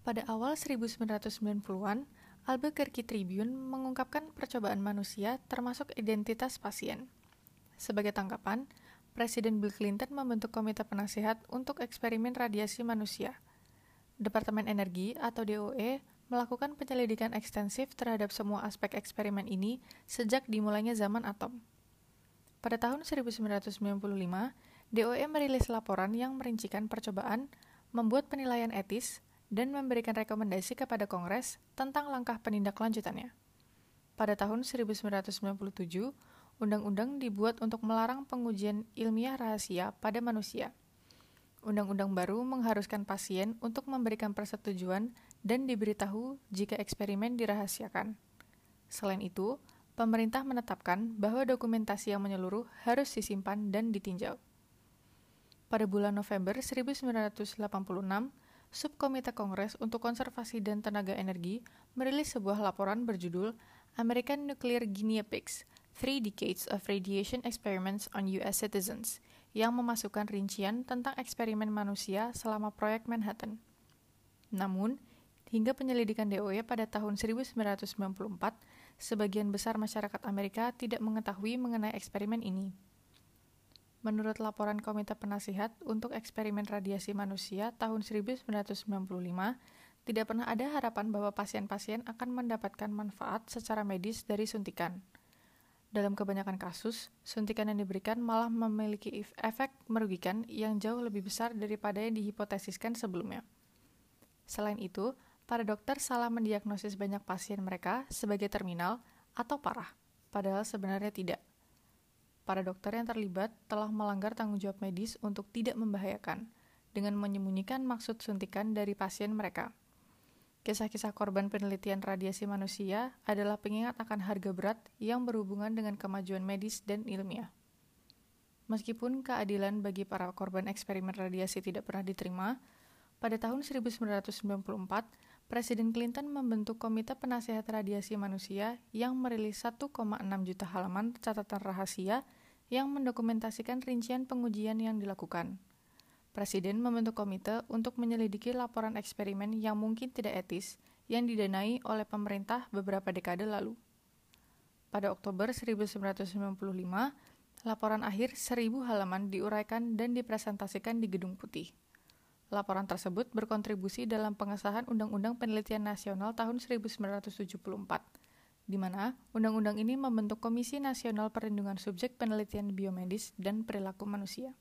Pada awal 1990-an, Albuquerque Tribune mengungkapkan percobaan manusia termasuk identitas pasien. Sebagai tanggapan, Presiden Bill Clinton membentuk komite penasihat untuk eksperimen radiasi manusia. Departemen Energi atau DOE melakukan penyelidikan ekstensif terhadap semua aspek eksperimen ini sejak dimulainya zaman atom. Pada tahun 1995, DOE merilis laporan yang merincikan percobaan, membuat penilaian etis, dan memberikan rekomendasi kepada Kongres tentang langkah penindaklanjutannya. Pada tahun 1997, undang-undang dibuat untuk melarang pengujian ilmiah rahasia pada manusia. Undang-undang baru mengharuskan pasien untuk memberikan persetujuan dan diberitahu jika eksperimen dirahasiakan. Selain itu, pemerintah menetapkan bahwa dokumentasi yang menyeluruh harus disimpan dan ditinjau. Pada bulan November 1986, Subkomite Kongres untuk Konservasi dan Tenaga Energi merilis sebuah laporan berjudul American Nuclear Guinea Pigs: Three Decades of Radiation Experiments on U.S. Citizens, yang memasukkan rincian tentang eksperimen manusia selama proyek Manhattan. Namun, hingga penyelidikan DOE pada tahun 1994, sebagian besar masyarakat Amerika tidak mengetahui mengenai eksperimen ini. Menurut laporan Komite Penasihat untuk Eksperimen Radiasi Manusia tahun 1995, tidak pernah ada harapan bahwa pasien-pasien akan mendapatkan manfaat secara medis dari suntikan. Dalam kebanyakan kasus, suntikan yang diberikan malah memiliki efek merugikan yang jauh lebih besar daripada yang dihipotesiskan sebelumnya. Selain itu, para dokter salah mendiagnosis banyak pasien mereka sebagai terminal atau parah, padahal sebenarnya tidak para dokter yang terlibat telah melanggar tanggung jawab medis untuk tidak membahayakan dengan menyembunyikan maksud suntikan dari pasien mereka. Kisah-kisah korban penelitian radiasi manusia adalah pengingat akan harga berat yang berhubungan dengan kemajuan medis dan ilmiah. Meskipun keadilan bagi para korban eksperimen radiasi tidak pernah diterima, pada tahun 1994, Presiden Clinton membentuk Komite Penasehat Radiasi Manusia yang merilis 1,6 juta halaman catatan rahasia yang mendokumentasikan rincian pengujian yang dilakukan. Presiden membentuk komite untuk menyelidiki laporan eksperimen yang mungkin tidak etis yang didanai oleh pemerintah beberapa dekade lalu. Pada Oktober 1995, laporan akhir seribu halaman diuraikan dan dipresentasikan di Gedung Putih. Laporan tersebut berkontribusi dalam pengesahan Undang-Undang Penelitian Nasional tahun 1974 di mana undang-undang ini membentuk Komisi Nasional Perlindungan Subjek Penelitian Biomedis dan Perilaku Manusia.